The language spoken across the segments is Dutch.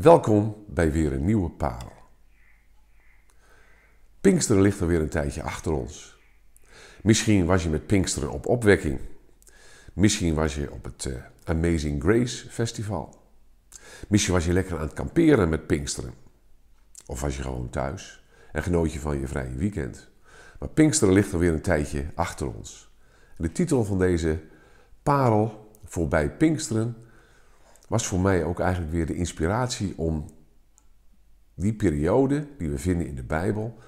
Welkom bij weer een nieuwe parel. Pinksteren ligt alweer een tijdje achter ons. Misschien was je met Pinksteren op opwekking. Misschien was je op het eh, Amazing Grace Festival. Misschien was je lekker aan het kamperen met Pinksteren. Of was je gewoon thuis en genoot je van je vrije weekend. Maar Pinksteren ligt alweer een tijdje achter ons. de titel van deze parel voorbij Pinksteren was voor mij ook eigenlijk weer de inspiratie om die periode die we vinden in de Bijbel,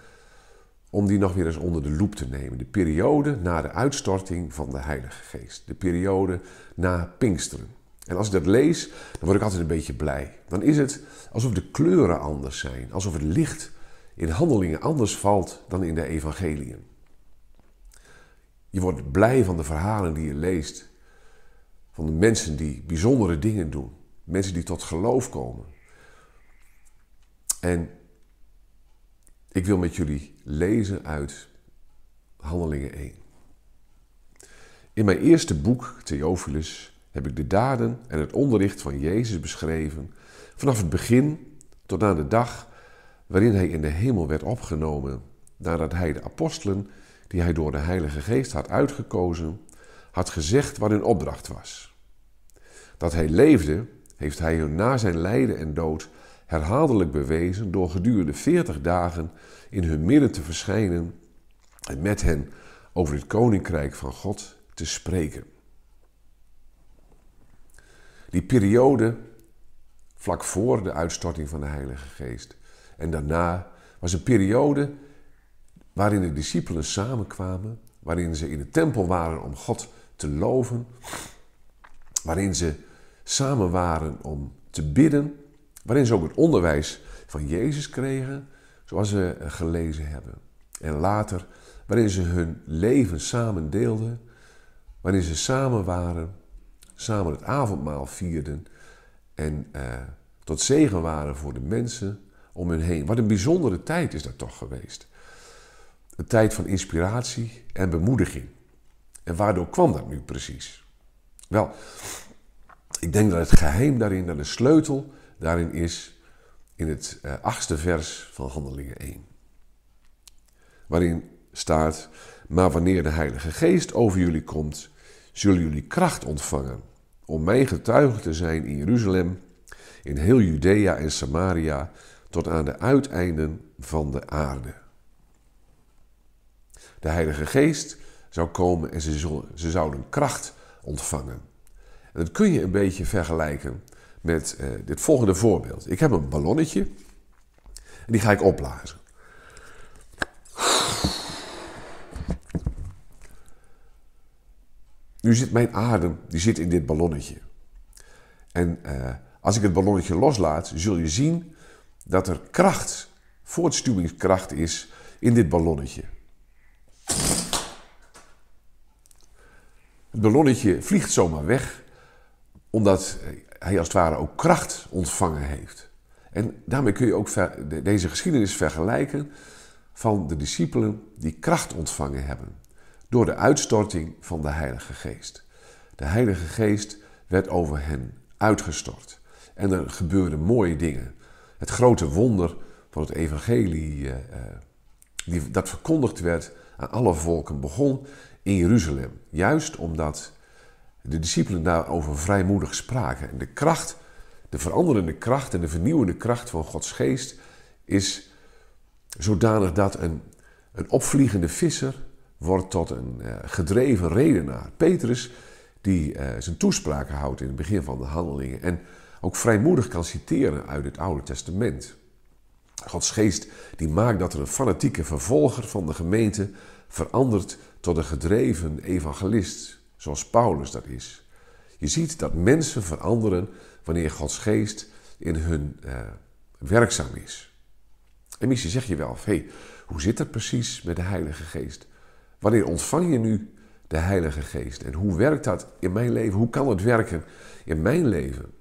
om die nog weer eens onder de loep te nemen. De periode na de uitstorting van de Heilige Geest. De periode na Pinksteren. En als ik dat lees, dan word ik altijd een beetje blij. Dan is het alsof de kleuren anders zijn, alsof het licht in handelingen anders valt dan in de evangeliën. Je wordt blij van de verhalen die je leest van de mensen die bijzondere dingen doen. Mensen die tot geloof komen. En ik wil met jullie lezen uit Handelingen 1. In mijn eerste boek, Theophilus, heb ik de daden en het onderricht van Jezus beschreven, vanaf het begin tot aan de dag waarin hij in de hemel werd opgenomen, nadat hij de apostelen, die hij door de Heilige Geest had uitgekozen, had gezegd wat hun opdracht was. Dat hij leefde, heeft hij hun na zijn lijden en dood herhaaldelijk bewezen door gedurende veertig dagen in hun midden te verschijnen en met hen over het koninkrijk van God te spreken. Die periode vlak voor de uitstorting van de Heilige Geest en daarna was een periode waarin de discipelen samenkwamen, waarin ze in de tempel waren om God te loven, waarin ze samen waren om te bidden, waarin ze ook het onderwijs van Jezus kregen, zoals we gelezen hebben. En later, waarin ze hun leven samen deelden, waarin ze samen waren, samen het avondmaal vierden en eh, tot zegen waren voor de mensen om hen heen. Wat een bijzondere tijd is dat toch geweest. Een tijd van inspiratie en bemoediging. En waardoor kwam dat nu precies? Wel, ik denk dat het geheim daarin, dat de sleutel daarin is in het uh, achtste vers van Handelingen 1. Waarin staat, maar wanneer de Heilige Geest over jullie komt, zullen jullie kracht ontvangen om mijn getuige te zijn in Jeruzalem, in heel Judea en Samaria, tot aan de uiteinden van de aarde. De Heilige Geest zou komen en ze, ze zouden kracht ontvangen. En dat kun je een beetje vergelijken met uh, dit volgende voorbeeld. Ik heb een ballonnetje en die ga ik opblazen. Nu zit mijn adem, die zit in dit ballonnetje. En uh, als ik het ballonnetje loslaat, zul je zien dat er kracht, voortstuwingskracht is in dit ballonnetje. Het ballonnetje vliegt zomaar weg omdat hij als het ware ook kracht ontvangen heeft. En daarmee kun je ook deze geschiedenis vergelijken van de discipelen die kracht ontvangen hebben door de uitstorting van de Heilige Geest. De Heilige Geest werd over hen uitgestort. En er gebeurden mooie dingen. Het grote wonder van het evangelie eh, eh, die, dat verkondigd werd aan alle volken begon in Jeruzalem. Juist omdat de discipelen daarover vrijmoedig spraken. En de kracht, de veranderende kracht en de vernieuwende kracht van Gods geest is zodanig dat een, een opvliegende visser wordt tot een uh, gedreven redenaar. Petrus, die uh, zijn toespraken houdt in het begin van de handelingen en ook vrijmoedig kan citeren uit het Oude Testament. Gods geest die maakt dat er een fanatieke vervolger van de gemeente verandert tot een gedreven evangelist zoals Paulus dat is. Je ziet dat mensen veranderen wanneer Gods geest in hun uh, werkzaam is. En misschien zeg je wel, hey, hoe zit dat precies met de Heilige Geest? Wanneer ontvang je nu de Heilige Geest? En hoe werkt dat in mijn leven? Hoe kan het werken in mijn leven?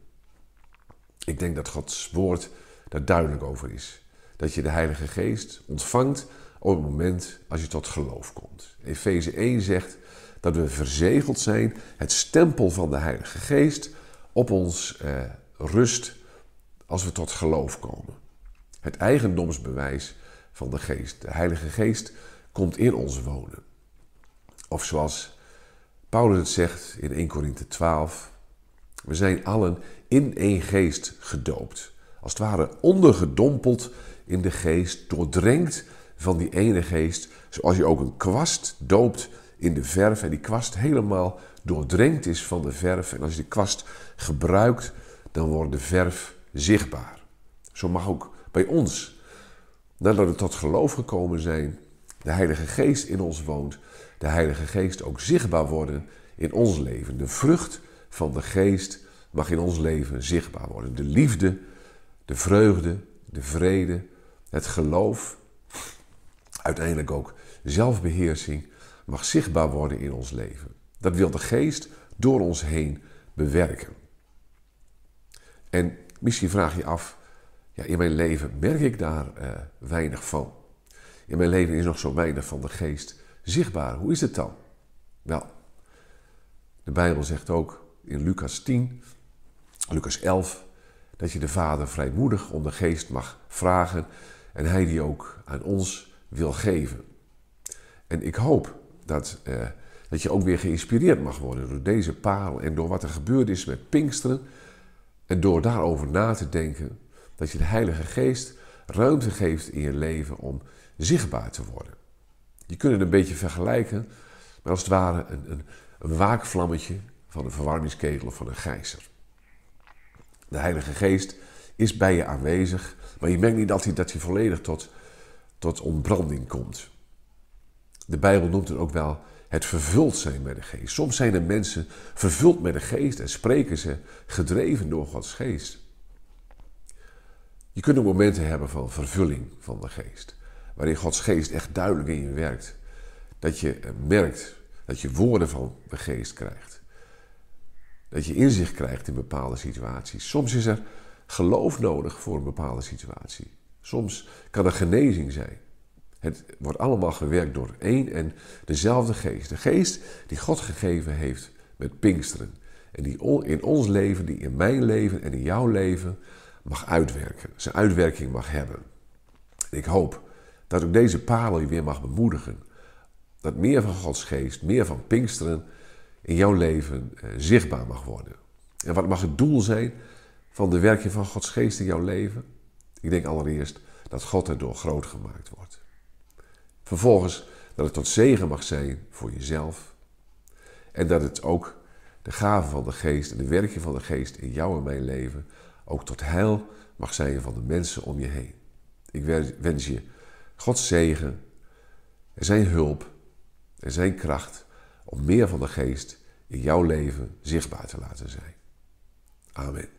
Ik denk dat Gods woord daar duidelijk over is. Dat je de Heilige Geest ontvangt op het moment als je tot geloof komt. Efeze 1 zegt dat we verzegeld zijn, het stempel van de Heilige Geest op ons eh, rust als we tot geloof komen. Het eigendomsbewijs van de geest. De Heilige Geest komt in ons wonen. Of zoals Paulus het zegt in 1 Korinthe 12. We zijn allen in één geest gedoopt. Als het ware ondergedompeld in de geest, doordrenkt van die ene geest. Zoals je ook een kwast doopt in de verf en die kwast helemaal doordrenkt is van de verf. En als je die kwast gebruikt, dan wordt de verf zichtbaar. Zo mag ook bij ons, nadat we tot geloof gekomen zijn, de Heilige Geest in ons woont, de Heilige Geest ook zichtbaar worden in ons leven. De vrucht van de Geest mag in ons leven zichtbaar worden. De liefde, de vreugde, de vrede, het geloof, uiteindelijk ook zelfbeheersing mag zichtbaar worden in ons leven. Dat wil de Geest door ons heen bewerken. En misschien vraag je af, ja, in mijn leven merk ik daar uh, weinig van. In mijn leven is nog zo weinig van de geest zichtbaar. Hoe is het dan? Wel, de Bijbel zegt ook in Lucas 10, Lucas 11, dat je de Vader vrijmoedig om de geest mag vragen en hij die ook aan ons wil geven. En ik hoop dat, uh, dat je ook weer geïnspireerd mag worden door deze parel en door wat er gebeurd is met Pinksteren. En door daarover na te denken, dat je de Heilige Geest ruimte geeft in je leven om zichtbaar te worden. Je kunt het een beetje vergelijken met als het ware een, een, een waakvlammetje van een verwarmingsketel of van een gijzer. De Heilige Geest is bij je aanwezig, maar je merkt niet altijd dat hij volledig tot, tot ontbranding komt. De Bijbel noemt het ook wel het vervuld zijn met de geest. Soms zijn er mensen vervuld met de geest en spreken ze gedreven door Gods geest. Je kunt momenten hebben van vervulling van de geest. Waarin Gods geest echt duidelijk in je werkt. Dat je merkt dat je woorden van de geest krijgt. Dat je inzicht krijgt in bepaalde situaties. Soms is er geloof nodig voor een bepaalde situatie. Soms kan er genezing zijn. Het wordt allemaal gewerkt door één en dezelfde geest. De geest die God gegeven heeft met Pinksteren. En die in ons leven, die in mijn leven en in jouw leven mag uitwerken. Zijn uitwerking mag hebben. Ik hoop dat ook deze parel je weer mag bemoedigen. Dat meer van Gods geest, meer van Pinksteren in jouw leven eh, zichtbaar mag worden. En wat mag het doel zijn van de werking van Gods geest in jouw leven? Ik denk allereerst dat God erdoor groot gemaakt wordt. Vervolgens dat het tot zegen mag zijn voor jezelf. En dat het ook de gave van de geest en de werking van de geest in jou en mijn leven ook tot heil mag zijn van de mensen om je heen. Ik wens je Gods zegen en zijn hulp en zijn kracht om meer van de geest in jouw leven zichtbaar te laten zijn. Amen.